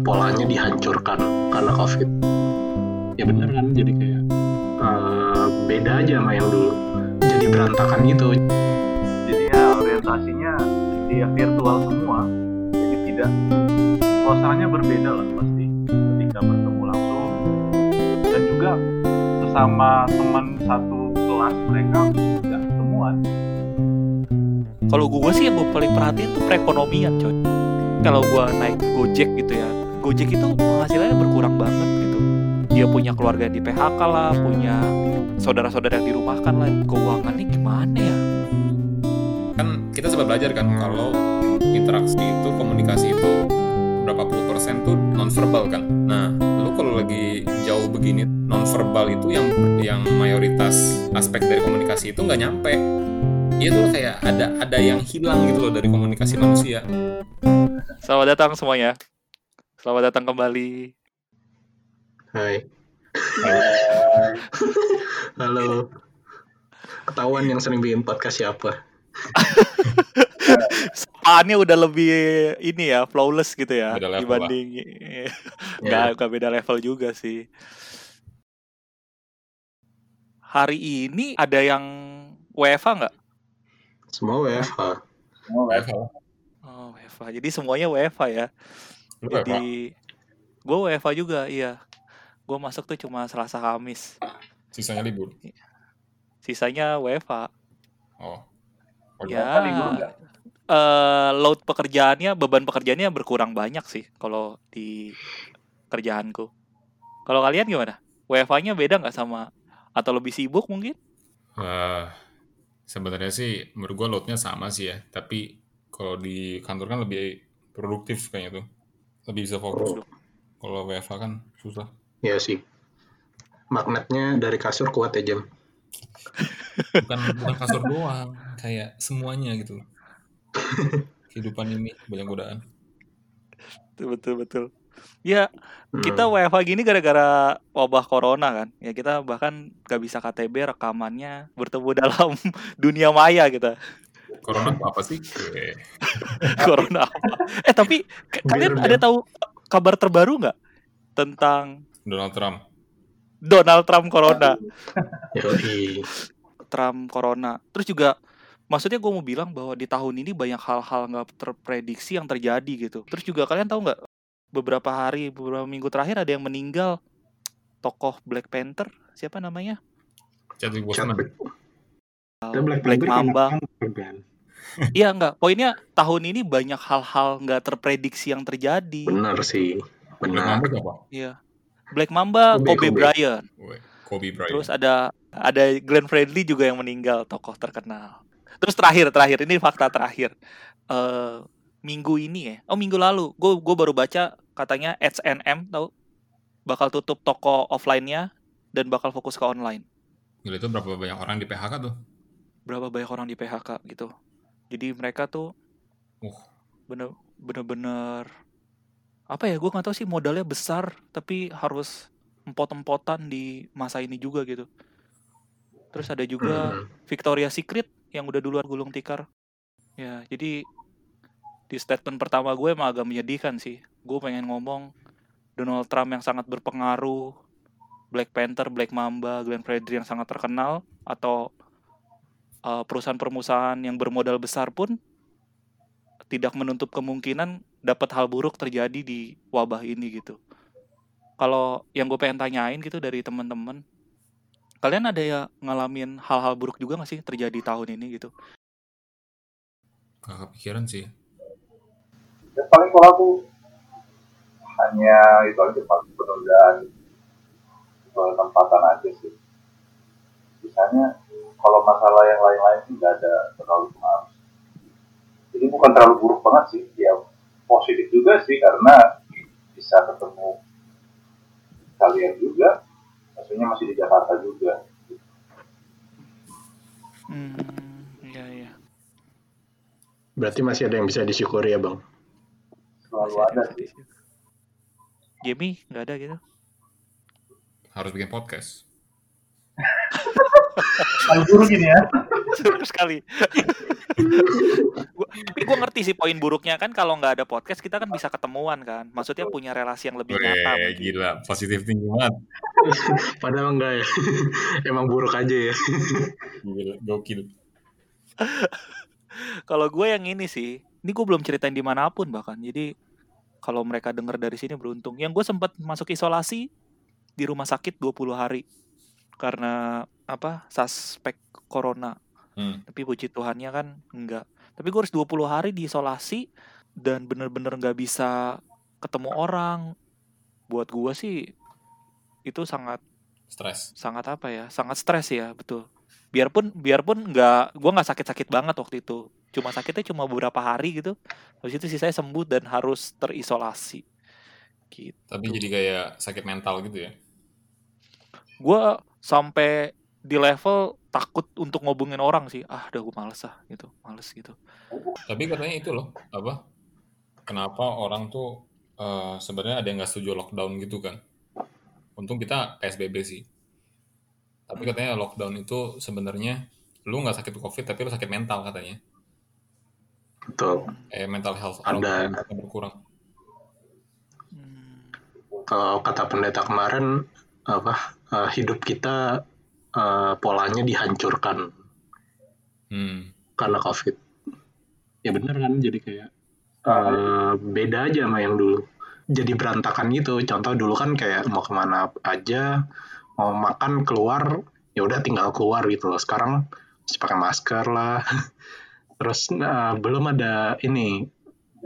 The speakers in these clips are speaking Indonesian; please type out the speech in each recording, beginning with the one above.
polanya dihancurkan karena covid. Ya bener kan? Jadi kayak uh, beda aja sama yang dulu. Jadi berantakan gitu. Jadi ya orientasinya dia virtual semua. Jadi tidak suasananya berbeda lah pasti. Ketika bertemu langsung. Dan juga sesama teman satu kelas mereka tidak ketemuan. Kalau gue sih yang gue paling perhatiin tuh perekonomian coy. Kalau gue naik gojek gitu ya gojek itu penghasilannya berkurang banget gitu. Dia punya keluarga di PHK lah punya saudara-saudara yang dirumahkan lah. Keuangannya gimana ya? Kan kita sempat belajar kan kalau interaksi itu komunikasi itu berapa puluh persen tuh nonverbal kan. Nah lu kalau lagi jauh begini nonverbal itu yang yang mayoritas aspek dari komunikasi itu nggak nyampe. Iya tuh kayak ada ada yang hilang gitu loh dari komunikasi manusia. Selamat datang semuanya. Selamat datang kembali. Hai. Halo. Ketahuan yang sering bikin podcast siapa? Sapaannya udah lebih ini ya, flawless gitu ya Beda level dibanding nggak nggak beda level juga sih. Hari ini ada yang WFA nggak? Semua WFH. semua WFH. Oh, WFA. Jadi semuanya WFA ya. Lu Jadi gue WFA juga, iya. Gue masuk tuh cuma Selasa Kamis. Sisanya libur. Sisanya WFA. Oh. Ya. eh load pekerjaannya, beban pekerjaannya berkurang banyak sih kalau di kerjaanku. Kalau kalian gimana? WFA-nya beda nggak sama atau lebih sibuk mungkin? Eh, sebenarnya sih menurut gua loadnya sama sih ya, tapi kalau di kantor kan lebih produktif kayaknya tuh. Lebih bisa fokus. Kalau WFH kan susah. Ya sih. Magnetnya dari kasur kuat ya jam. Bukan bukan kasur doang, kayak semuanya gitu. Kehidupan ini banyak godaan. Betul betul betul. Ya kita WFH gini gara-gara wabah corona kan. Ya kita bahkan gak bisa KTB rekamannya bertemu dalam dunia maya kita. Corona tuh apa sih? Eh, corona apa? Eh tapi kalian ada tahu kabar terbaru nggak tentang Donald Trump. Donald Trump corona? Trump corona. Terus juga maksudnya gue mau bilang bahwa di tahun ini banyak hal-hal nggak terprediksi yang terjadi gitu. Terus juga kalian tahu nggak beberapa hari, beberapa minggu terakhir ada yang meninggal tokoh Black Panther siapa namanya? Chadwick Boseman. Black, Black Panther Mamba. kan. Iya nggak. Poinnya tahun ini banyak hal-hal nggak terprediksi yang terjadi. Benar sih. Black Benar. Iya. Black Mamba, Kobe, Kobe, Kobe. Bryant. Kobe Bryant. Terus ada ada Glenn Fredly juga yang meninggal, tokoh terkenal. Terus terakhir terakhir ini fakta terakhir. Eh minggu ini ya. Oh, minggu lalu. Gue gue baru baca katanya H&M tahu bakal tutup toko offline-nya dan bakal fokus ke online. Gila itu berapa banyak orang di PHK tuh? Berapa banyak orang di PHK gitu. Jadi mereka tuh Uh. bener bener-bener apa ya gue nggak tahu sih modalnya besar tapi harus empot-empotan di masa ini juga gitu terus ada juga Hmm. Victoria Secret yang udah duluan gulung tikar ya jadi di statement pertama gue emang agak menyedihkan sih gue pengen ngomong Donald Trump yang sangat berpengaruh Black Panther, Black Mamba, Glenn Fredly yang sangat terkenal atau uh, perusahaan-perusahaan yang bermodal besar pun tidak menutup kemungkinan dapat hal buruk terjadi di wabah ini gitu. Kalau yang gue pengen tanyain gitu dari teman-teman, kalian ada ya ngalamin hal-hal buruk juga gak sih terjadi tahun ini gitu? Gak kepikiran sih. ya paling kalau aku hanya itu aja paling penundaan penempatan aja sih misalnya kalau masalah yang lain-lain sih nggak ada terlalu pengaruh jadi bukan terlalu buruk banget sih ya positif juga sih karena bisa ketemu kalian juga maksudnya masih di Jakarta juga Hmm, iya iya. Berarti masih ada yang bisa disyukuri ya bang. selalu Masih ada yang sih. Jamie nggak ada gitu? Harus bikin podcast. Paling buruk ini ya. Seru sekali. Gua- tapi gue ngerti sih poin buruknya kan kalau nggak ada podcast kita kan bisa ketemuan kan. Maksudnya punya relasi yang lebih nyata. Weh, mungkin. gila, positif tinggi banget. Padahal enggak ya. Emang buruk aja ya. Gila, gokil. Kalau gue yang ini sih, ini gue belum ceritain di mana pun bahkan. Jadi kalau mereka denger dari sini beruntung. Yang gue sempat masuk isolasi di rumah sakit 20 hari karena apa suspek corona. Hmm. Tapi puji Tuhannya kan enggak. Tapi gue harus 20 hari diisolasi dan bener-bener nggak bisa ketemu orang. Buat gue sih itu sangat Stres. sangat apa ya sangat stres ya betul biarpun biarpun nggak gue nggak sakit-sakit banget waktu itu cuma sakitnya cuma beberapa hari gitu habis itu sih saya sembuh dan harus terisolasi gitu Tapi jadi kayak sakit mental gitu ya. gue sampai di level takut untuk ngobongin orang sih ah udah gue males ah gitu males gitu Tapi katanya itu loh, apa? Kenapa orang tuh eh, sebenarnya ada yang nggak setuju lockdown gitu kan? Untung kita PSBB sih. Tapi katanya lockdown itu sebenarnya lu nggak sakit covid tapi lu sakit mental katanya. Betul. Eh mental health Ada. berkurang. Hmm, Kalau kata pendeta kemarin apa eh, hidup kita eh, polanya dihancurkan Hmm. karena covid. Ya bener kan jadi kayak eh, beda aja sama yang dulu. Jadi berantakan gitu. Contoh dulu kan kayak mau ke mana aja, mau makan keluar, ya udah tinggal keluar gitu loh. Sekarang mesti pakai masker lah. Terus eh, belum ada ini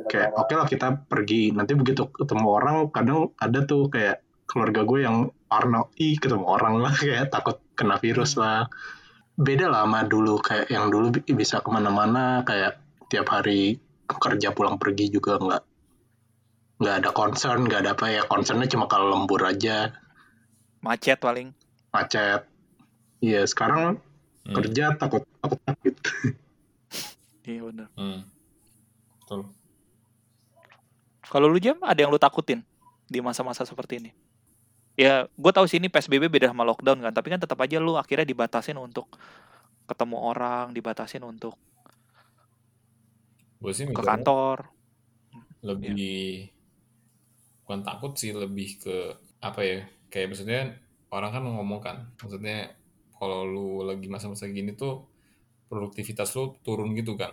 kayak oke lah kita pergi nanti begitu ketemu orang kadang ada tuh kayak keluarga gue yang parno ih ketemu orang lah kayak takut kena virus lah beda lah sama dulu kayak yang dulu bi- bisa ke mana-mana kayak tiap hari kerja pulang pergi juga nggak nggak ada concern nggak ada apa ya concernnya cuma kalau lembur aja macet paling macet iya sekarang Hmm. kerja takut takut sakit iya bener Hmm. Betul. Kalau lu jam ada yang lu takutin di masa-masa seperti ini? Ya, gue tahu sih ini PSBB beda sama lockdown kan, tapi kan tetap aja lu akhirnya dibatasin untuk ketemu orang, dibatasin untuk Gue sih ke kantor. lebih bukan takut sih lebih ke apa ya kayak maksudnya orang kan ngomong kan maksudnya kalau lu lagi masa-masa gini tuh produktivitas lu turun gitu kan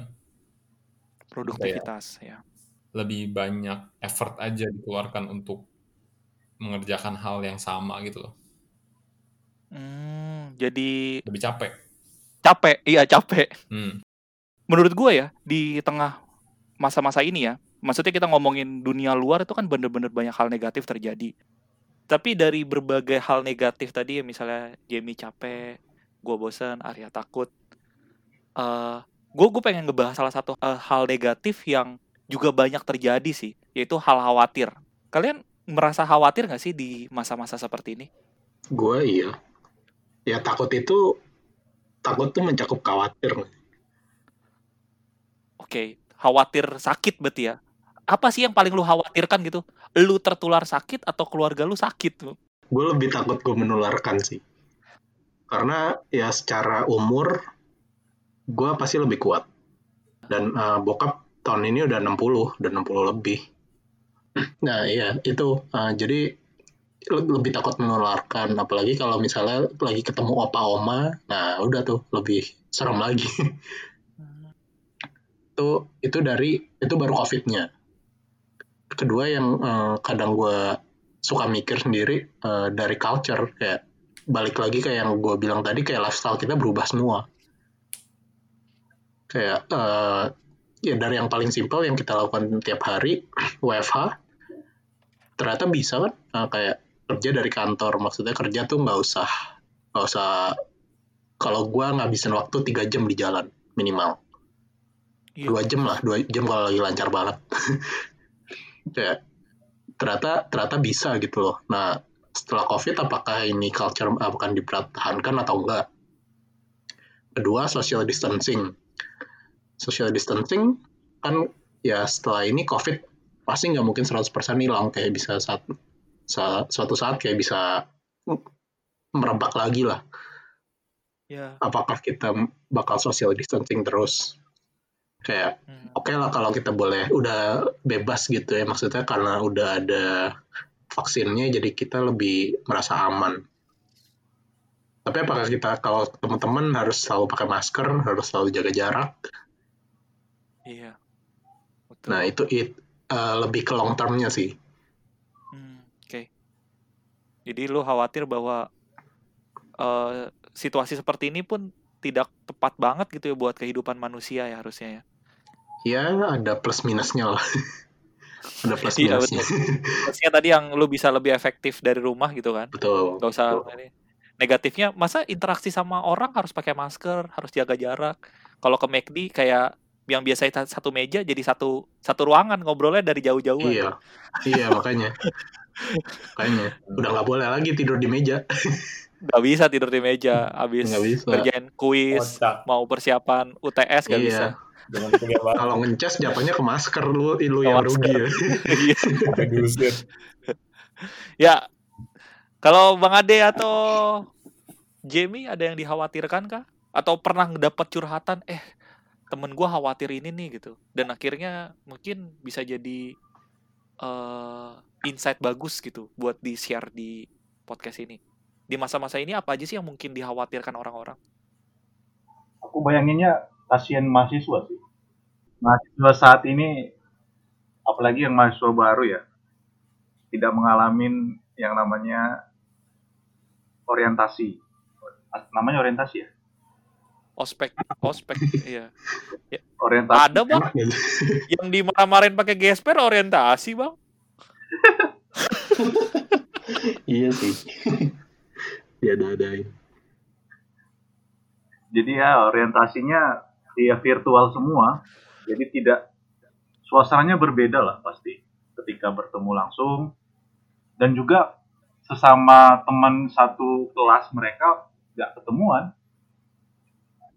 Produktivitas ya. lebih banyak effort aja dikeluarkan untuk mengerjakan hal yang sama gitu loh Hmm, jadi lebih capek capek, iya capek. hmm. Menurut gue ya di tengah masa-masa ini ya, maksudnya kita ngomongin dunia luar itu kan bener-bener banyak hal negatif terjadi. Tapi dari berbagai hal negatif tadi ya misalnya Jamie capek, gue bosan, Arya takut. eh gue gue pengen ngebahas salah satu eh, hal negatif yang juga banyak terjadi sih, yaitu hal khawatir. Kalian merasa khawatir nggak sih di masa-masa seperti ini? gue iya ya takut itu takut tuh mencakup khawatir Oke, khawatir sakit berarti ya. Apa sih yang paling lu khawatirkan gitu? Lu tertular sakit atau keluarga lu sakit? gue lebih takut gue menularkan sih karena ya secara umur gue pasti lebih kuat dan eh, bokap tahun ini udah 60 udah 60 lebih nah iya itu Eh, jadi le- lebih takut menularkan apalagi kalau misalnya lagi ketemu opa oma nah udah tuh lebih serem lagi. Itu itu dari itu baru covidnya. Kedua yang eh, kadang gue suka mikir sendiri eh, dari culture kayak balik lagi kayak yang gue bilang tadi kayak lifestyle kita berubah semua. Kayak eh, ya dari yang paling simpel yang kita lakukan tiap hari WFH ternyata bisa kan eh, kayak kerja dari kantor. Maksudnya kerja tuh nggak usah nggak usah kalau gue ngabisin waktu tiga jam di jalan minimal. Iya. dua jam lah dua jam kalau lagi lancar banget. Kayak ternyata ternyata bisa gitu loh. Nah setelah covid apakah ini culture akan dipertahankan atau enggak? Kedua social distancing social distancing kan ya setelah ini covid pasti nggak mungkin 100% hilang kayak bisa saat, sa- suatu saat kayak bisa merebak lagi lah Ya. apakah kita bakal social distancing terus kayak Hmm. oke lah kalau kita boleh udah bebas gitu ya maksudnya karena udah ada vaksinnya jadi kita lebih merasa aman tapi apakah kita kalau teman-teman harus selalu pakai masker harus selalu jaga jarak Iya. Betul. nah itu it, eh, lebih ke long termnya sih Hmm, Oke. Jadi lu khawatir bahwa eh, situasi seperti ini pun tidak tepat banget gitu ya buat kehidupan manusia ya harusnya ya. ya ada plus minusnya lah ada plus Iya, minusnya Plusnya tadi yang lu bisa lebih efektif dari rumah gitu kan. betul Gak usah ini. Negatifnya masa interaksi sama orang harus pakai masker, harus jaga jarak. Kalau ke McD kayak yang biasa satu meja jadi satu satu ruangan ngobrolnya dari jauh-jauhan. iya iya makanya makanya udah nggak boleh lagi tidur di meja Gak bisa tidur di meja bisa. kerjain kuis, Kocak. mau persiapan UTS gak Iya. bisa. Kalau ngecas jatuhnya ke masker lu lu Ke yang masker. rugi ya Iya. Ya. Kalau Bang Ade atau Jamie ada yang dikhawatirkan kah? Atau pernah dapat curhatan eh temen gua khawatir ini nih gitu dan akhirnya mungkin bisa jadi eh insight bagus gitu buat di share di podcast ini di masa-masa ini apa aja sih yang mungkin dikhawatirkan orang-orang Aku bayanginnya kasihan mahasiswa sih. Mahasiswa saat ini, apalagi yang mahasiswa baru ya, tidak mengalami yang namanya orientasi. Namanya orientasi ya? Ospek ospek iya Orientasi. ada bang gitu. yang dimarah-marahin pakai gesper orientasi bang iya sih ya ada adain Jadi ya orientasinya ya virtual semua. Jadi tidak suasananya berbeda lah pasti ketika bertemu langsung dan juga sesama teman satu kelas mereka nggak ketemuan.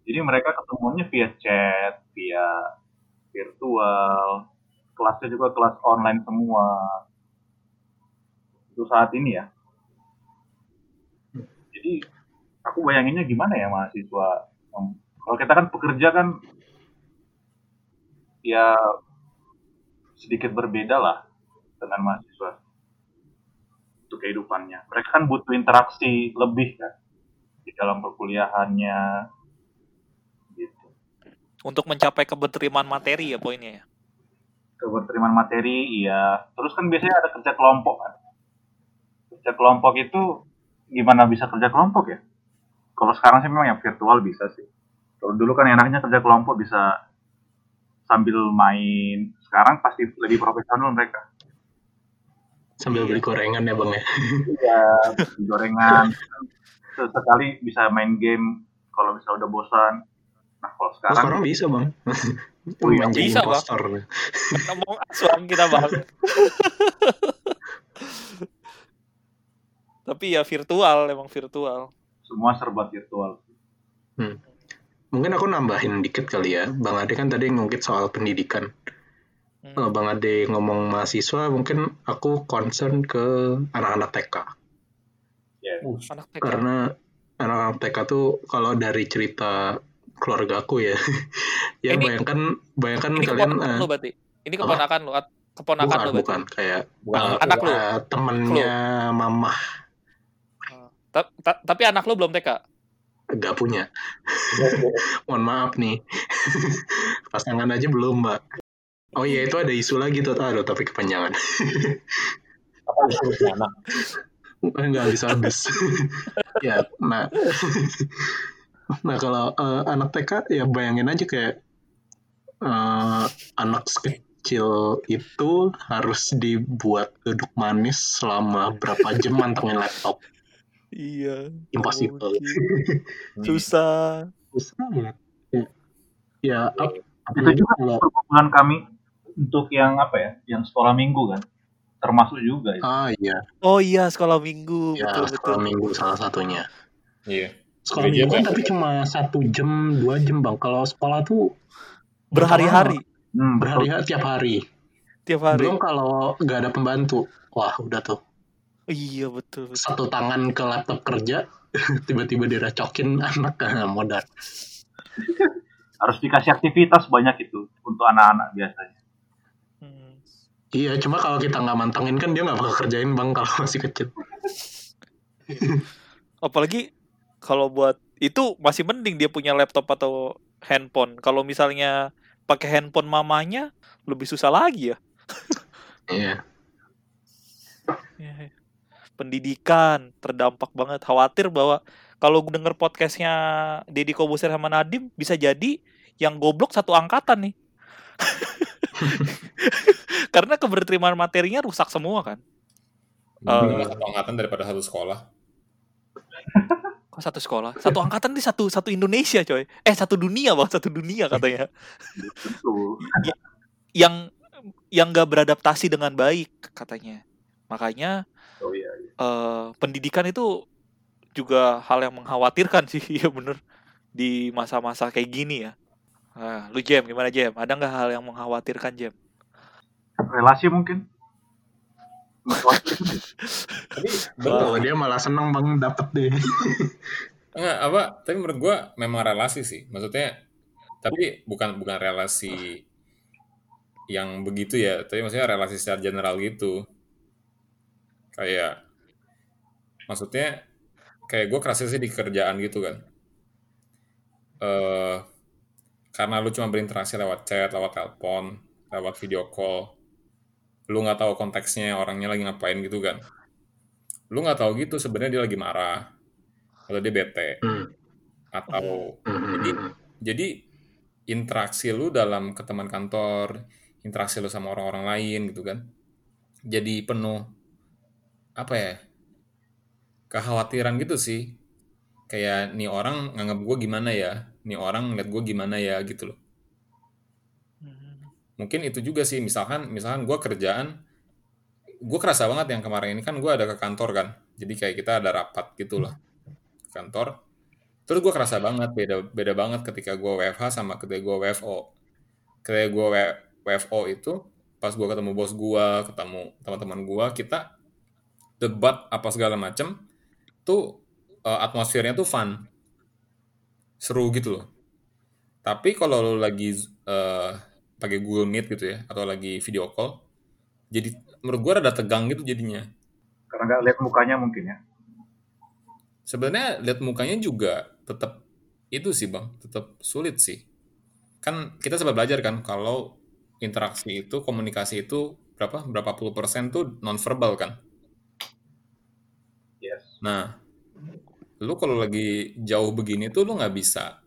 Jadi mereka ketemuannya via chat, via virtual, kelasnya juga kelas online semua. Itu saat ini ya. Jadi aku bayanginnya gimana ya mahasiswa kalau kita kan pekerja kan ya sedikit berbeda lah dengan mahasiswa untuk kehidupannya mereka kan butuh interaksi lebih kan di dalam perkuliahannya untuk mencapai keberterimaan materi ya poinnya ya? Keberterimaan materi iya. Terus kan biasanya ada kerja kelompok kan? Kerja kelompok itu gimana bisa kerja kelompok ya? Kalau sekarang sih memang yang virtual bisa sih. Kalau dulu kan enaknya kerja kelompok bisa sambil main. Sekarang pasti lebih profesional mereka. Sambil beli gorengan ya bang ya? Iya gorengan. Sesekali bisa main game kalau misalnya udah bosan nah kalau Oh, sekarang sekarang bisa bang. Oh iya, bisa, Bang. impostor. Ngomong asuhan kita bang. Tapi ya virtual emang virtual. Semua serba virtual. Mungkin aku nambahin dikit kali ya. Bang Ade kan tadi ngungkit soal pendidikan. Hmm. Kalau bang Ade ngomong mahasiswa mungkin aku concern ke anak-anak TK ya anak TK karena anak-anak TK tuh kalau dari cerita keluarga aku ya. Ya Ini- bayangkan bayangkan ini kalian keponakan eh, lu berarti? Ini keponakan at- keponakan bukan berarti? bukan. Kayak Bukan eh, anak lu. eh, temennya mamah. Ta- ta- tapi anak lu belum TK gak punya. Mohon maaf nih. Pasangan aja belum mbak. Oh iya itu ada isu lagi tuh. Aduh tapi kepanjangan. Apa itu anak? nggak habis habis. Ya nah nah kalau eh, anak TK ya bayangin aja kayak eh, anak kecil itu harus dibuat duduk manis selama berapa jam mantengin laptop. Iya impossible. susah. Susah banget. Ya, ya ap- itu juga kalau perkumpulan kami untuk yang apa ya yang sekolah minggu kan? Termasuk juga itu. ah iya. Oh iya sekolah minggu. Ya betul sekolah betul. minggu salah satunya. Iya. Sekolah minggu kan tapi cuma satu jam dua jam bang. Kalau sekolah tuh berhari-hari? Hmm, berhari-hari tiap hari. Tiap hari? Belum kalau nggak ada pembantu. Wah udah tuh. Iya betul betul. Satu tangan ke laptop kerja tiba-tiba diracokin anak modal harus dikasih aktivitas banyak itu untuk anak-anak biasanya. Hmm. iya cuma kalau kita nggak mantengin kan dia nggak bakal kerjain bang kalau masih kecil. Apalagi kalau buat itu masih mending dia punya laptop atau handphone. Kalau misalnya pakai handphone mamanya lebih susah lagi ya. iya Ya, ya. Pendidikan terdampak banget. Khawatir bahwa kalau gue denger podcastnya Deddy Kobuser sama Nadim bisa jadi yang goblok satu angkatan nih. Karena keberterimaan materinya rusak semua kan. Eh. satu angkatan daripada satu sekolah. Kok satu sekolah? Satu angkatan di satu satu Indonesia coy. Eh satu dunia bang, satu dunia katanya. Yang yang nggak beradaptasi dengan baik katanya. Makanya oh iya iya. eh, pendidikan itu juga hal yang mengkhawatirkan sih, iya bener di masa-masa kayak gini ya. Nah, lu Jem, gimana Jem? Ada nggak hal yang mengkhawatirkan Jem? relasi mungkin Tapi oh dia malah seneng bang dapet deh Enggak, apa? Tapi menurut gua memang relasi sih. Maksudnya tapi bukan bukan relasi yang begitu ya, tapi maksudnya relasi secara general gitu. Kayak maksudnya kayak gue kerasa sih di kerjaan gitu kan. Eh karena lu cuma berinteraksi lewat chat, lewat telepon, lewat video call, lu nggak tahu konteksnya orangnya lagi ngapain gitu kan. Lu nggak tahu gitu sebenarnya dia lagi marah, atau dia bete, Hmm. atau Hmm, jadi hmm, jadi interaksi lu dalam ke teman kantor, interaksi lu sama orang-orang lain gitu kan. Jadi penuh apa ya? kekhawatiran gitu sih. Kayak nih orang nganggap gue gimana ya? Nih orang ngeliat gue gimana ya gitu loh. Mungkin itu juga sih misalkan misalkan gue kerjaan gue kerasa banget yang kemarin ini kan gue ada ke kantor kan. Jadi kayak kita ada rapat gitu lah kantor. Terus gue kerasa banget beda beda banget ketika gue WFH sama ketika gue WFO. Ketika gue WFO itu pas gue ketemu bos gue, ketemu teman-teman gue, kita debat apa segala macem, tuh eh, atmosfernya tuh fun, seru gitu loh. Tapi kalau lo lagi eh, pakai Google Meet gitu ya, atau lagi video call, jadi menurut gue rada tegang gitu jadinya. karena nggak lihat mukanya mungkin ya Sebenarnya lihat mukanya juga tetap itu sih bang, tetap sulit sih. Kan kita sempat belajar kan kalau interaksi itu, komunikasi itu berapa berapa puluh persen tuh nonverbal kan. yes Nah, lu kalau lagi jauh begini tuh lu nggak bisa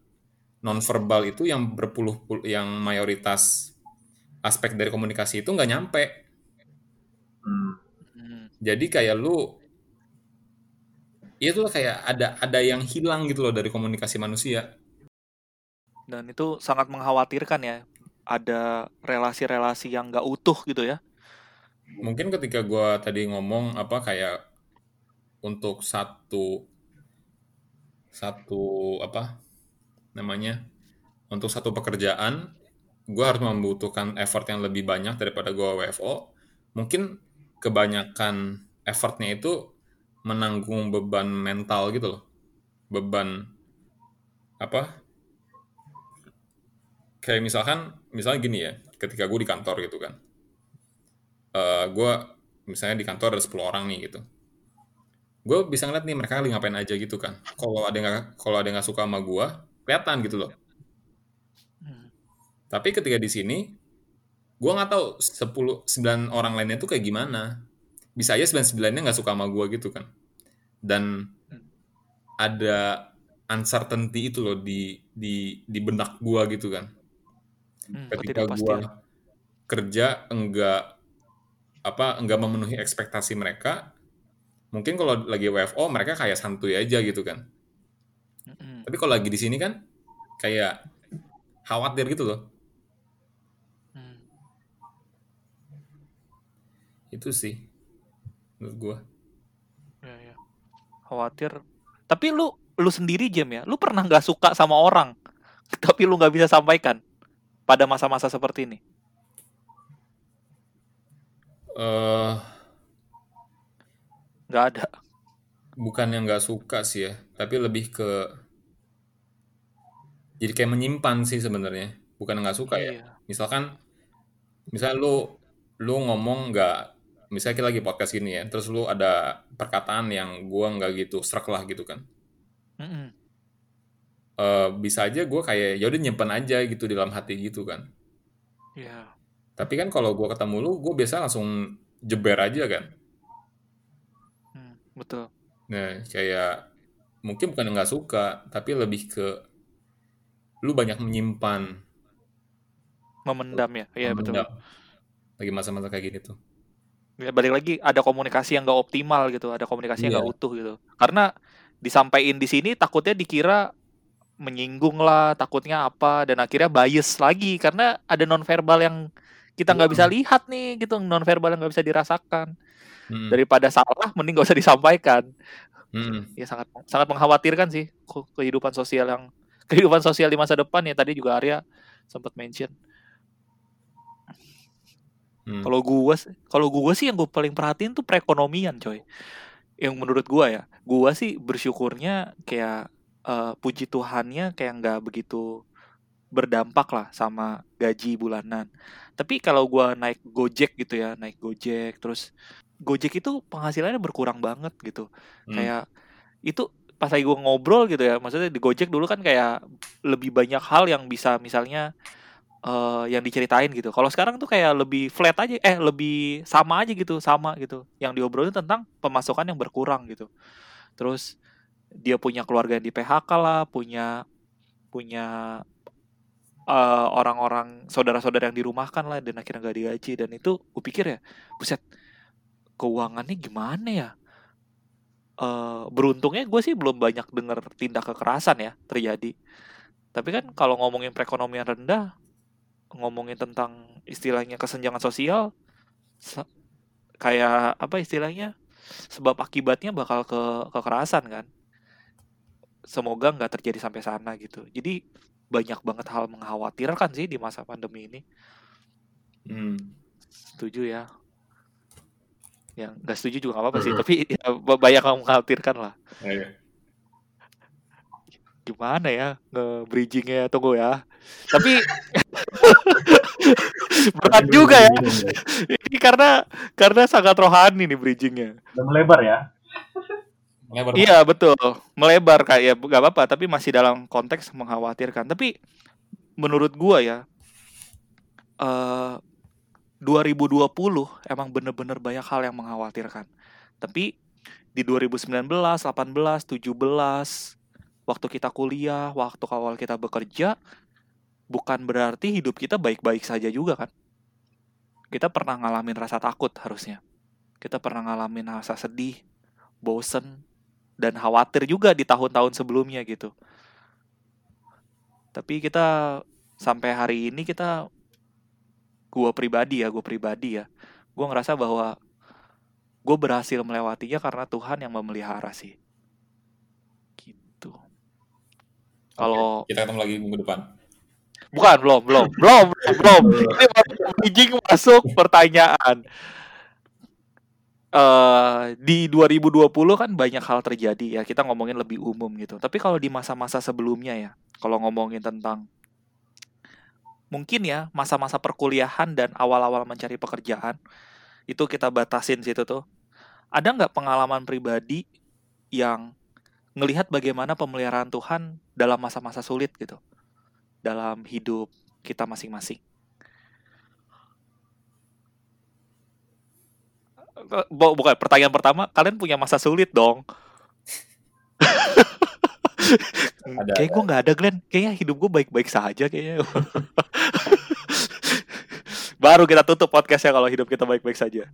nonverbal itu yang berpuluh puluh yang mayoritas aspek dari komunikasi itu nggak nyampe. Jadi kayak lu itu kayak ada ada yang hilang gitu loh dari komunikasi manusia. Dan itu sangat mengkhawatirkan ya. Ada relasi-relasi yang nggak utuh gitu ya. Mungkin ketika gua tadi ngomong apa kayak untuk satu satu apa namanya untuk satu pekerjaan gua harus membutuhkan effort yang lebih banyak daripada gua WFO mungkin kebanyakan effortnya itu menanggung beban mental gitu loh. Beban apa? Kayak misalkan misalnya gini ya ketika gue di kantor gitu kan. Eh gue misalnya di kantor ada 10 orang nih gitu. Gue bisa ngeliat nih mereka lagi ngapain aja gitu kan. Kalau ada nggak- kalau ada nggak suka sama gue kelihatan gitu loh. Hmm. tapi ketika di sini gue nggak tahu 10 9 orang lainnya tuh kayak gimana. Bisa aja 99 nya nggak suka sama gue gitu kan. Dan ada uncertainty itu loh di di di benak gue gitu kan. Hmm, ketika gua kerja enggak apa enggak memenuhi ekspektasi mereka mungkin kalau lagi WFO mereka kayak santuy aja gitu kan. Mm-mm. tapi kalau lagi di sini kan kayak khawatir gitu loh Hmm. Itu sih menurut gua Ya, ya. Khawatir. Tapi lu lu sendiri Jem ya, lu pernah nggak suka sama orang, tapi lu nggak bisa sampaikan pada masa-masa seperti ini? eh Nggak ada. bukan yang nggak suka sih ya, tapi lebih ke jadi kayak menyimpan sih sebenarnya, bukan nggak suka ya. Iya. Misalkan, misal lu lu ngomong nggak, misalnya kita lagi podcast gini ya, terus lu ada perkataan yang gua nggak gitu serak lah gitu kan. Mm-mm. Eh, bisa aja gue kayak ya udah nyimpen aja gitu di dalam hati gitu kan. Iya. Tapi kan kalau gua ketemu lu, gue biasa langsung jeber aja kan. Hmm, betul. Nah, kayak mungkin bukan nggak suka, tapi lebih ke lu banyak menyimpan, Memendam ya. Iya betul. Lagi masa-masa kayak gini tuh. Ya, balik lagi ada komunikasi yang nggak optimal gitu, ada komunikasi yang Iya. nggak utuh gitu. Karena disampaikan di sini takutnya dikira menyinggung lah, takutnya apa, dan akhirnya bias lagi karena ada nonverbal yang kita nggak bisa lihat nih gitu, nonverbal yang nggak bisa dirasakan. Mm, Daripada salah, mending nggak usah disampaikan. mm, Ya sangat sangat mengkhawatirkan sih ke- kehidupan sosial yang kehidupan sosial di masa depan ya tadi juga Arya sempat mention. Mm. Kalau gua sih- kalau gua sih yang gue paling perhatiin tuh perekonomian, coy. Yang menurut gua ya, gua sih bersyukurnya kayak eh, puji Tuhannya kayak nggak begitu berdampak lah sama gaji bulanan. Tapi kalau gua naik Gojek gitu ya, naik Gojek terus Gojek itu penghasilannya berkurang banget gitu. Hmm. Kayak itu pas lagi gua ngobrol gitu ya, maksudnya di Gojek dulu kan kayak lebih banyak hal yang bisa misalnya eh yang diceritain gitu. Kalau sekarang tuh kayak lebih flat aja, eh lebih sama aja gitu, sama gitu. Yang diobrolin tentang pemasukan yang berkurang gitu. Terus dia punya keluarga yang di PHK lah, punya punya eh, orang-orang saudara-saudara yang dirumahkan lah dan akhirnya gak digaji dan itu gue pikir ya, buset keuangannya gimana ya? Eh beruntungnya gue sih belum banyak dengar tindak kekerasan ya terjadi. Tapi kan kalau ngomongin perekonomian rendah, ngomongin tentang istilahnya kesenjangan sosial, se- kayak apa istilahnya sebab akibatnya bakal ke kekerasan kan. Semoga nggak terjadi sampai sana gitu. Jadi banyak banget hal mengkhawatirkan sih di masa pandemi ini. Hmm. Setuju ya. Yang nggak setuju juga nggak apa-apa sih. Tapi ya, ba- banyak yang mengkhawatirkan lah. Iya. Gimana ya nge-bridgingnya tunggu ya. Tapi berat juga ya. Ini karena karena sangat rohani nih bridgingnya. Udah melebar ya. Lebar Iya betul, melebar kayak ya nggak apa-apa, tapi masih dalam konteks mengkhawatirkan. Tapi menurut gua ya, eh 2020 emang bener-bener banyak hal yang mengkhawatirkan. Tapi di 2019, 18, 17, waktu kita kuliah, waktu awal kita bekerja, bukan berarti hidup kita baik-baik saja juga kan. Kita pernah ngalamin rasa takut harusnya. Kita pernah ngalamin rasa sedih, bosen, dan khawatir juga di tahun-tahun sebelumnya gitu. Tapi kita sampai hari ini kita gua pribadi ya, gua pribadi ya. Gua ngerasa bahwa gue berhasil melewatinya karena Tuhan yang memelihara sih. Gitu. Kalau Kita ketemu lagi minggu depan. Bukan belum belum belum belum. Ini baru bridging masuk pertanyaan. Eh di 2020 kan banyak hal terjadi ya kita ngomongin lebih umum gitu. Tapi kalau di masa-masa sebelumnya ya kalau ngomongin tentang mungkin ya masa-masa perkuliahan dan awal-awal mencari pekerjaan itu kita batasin situ tuh. Ada nggak pengalaman pribadi yang ngelihat bagaimana pemeliharaan Tuhan dalam masa-masa sulit gitu dalam hidup kita masing-masing? Bu- bukan pertanyaan pertama kalian punya masa sulit dong. Ada, kayak gue nggak ada Glenn. Kayaknya hidup gue baik-baik saja kayaknya. Baru kita tutup podcastnya kalau hidup kita baik-baik saja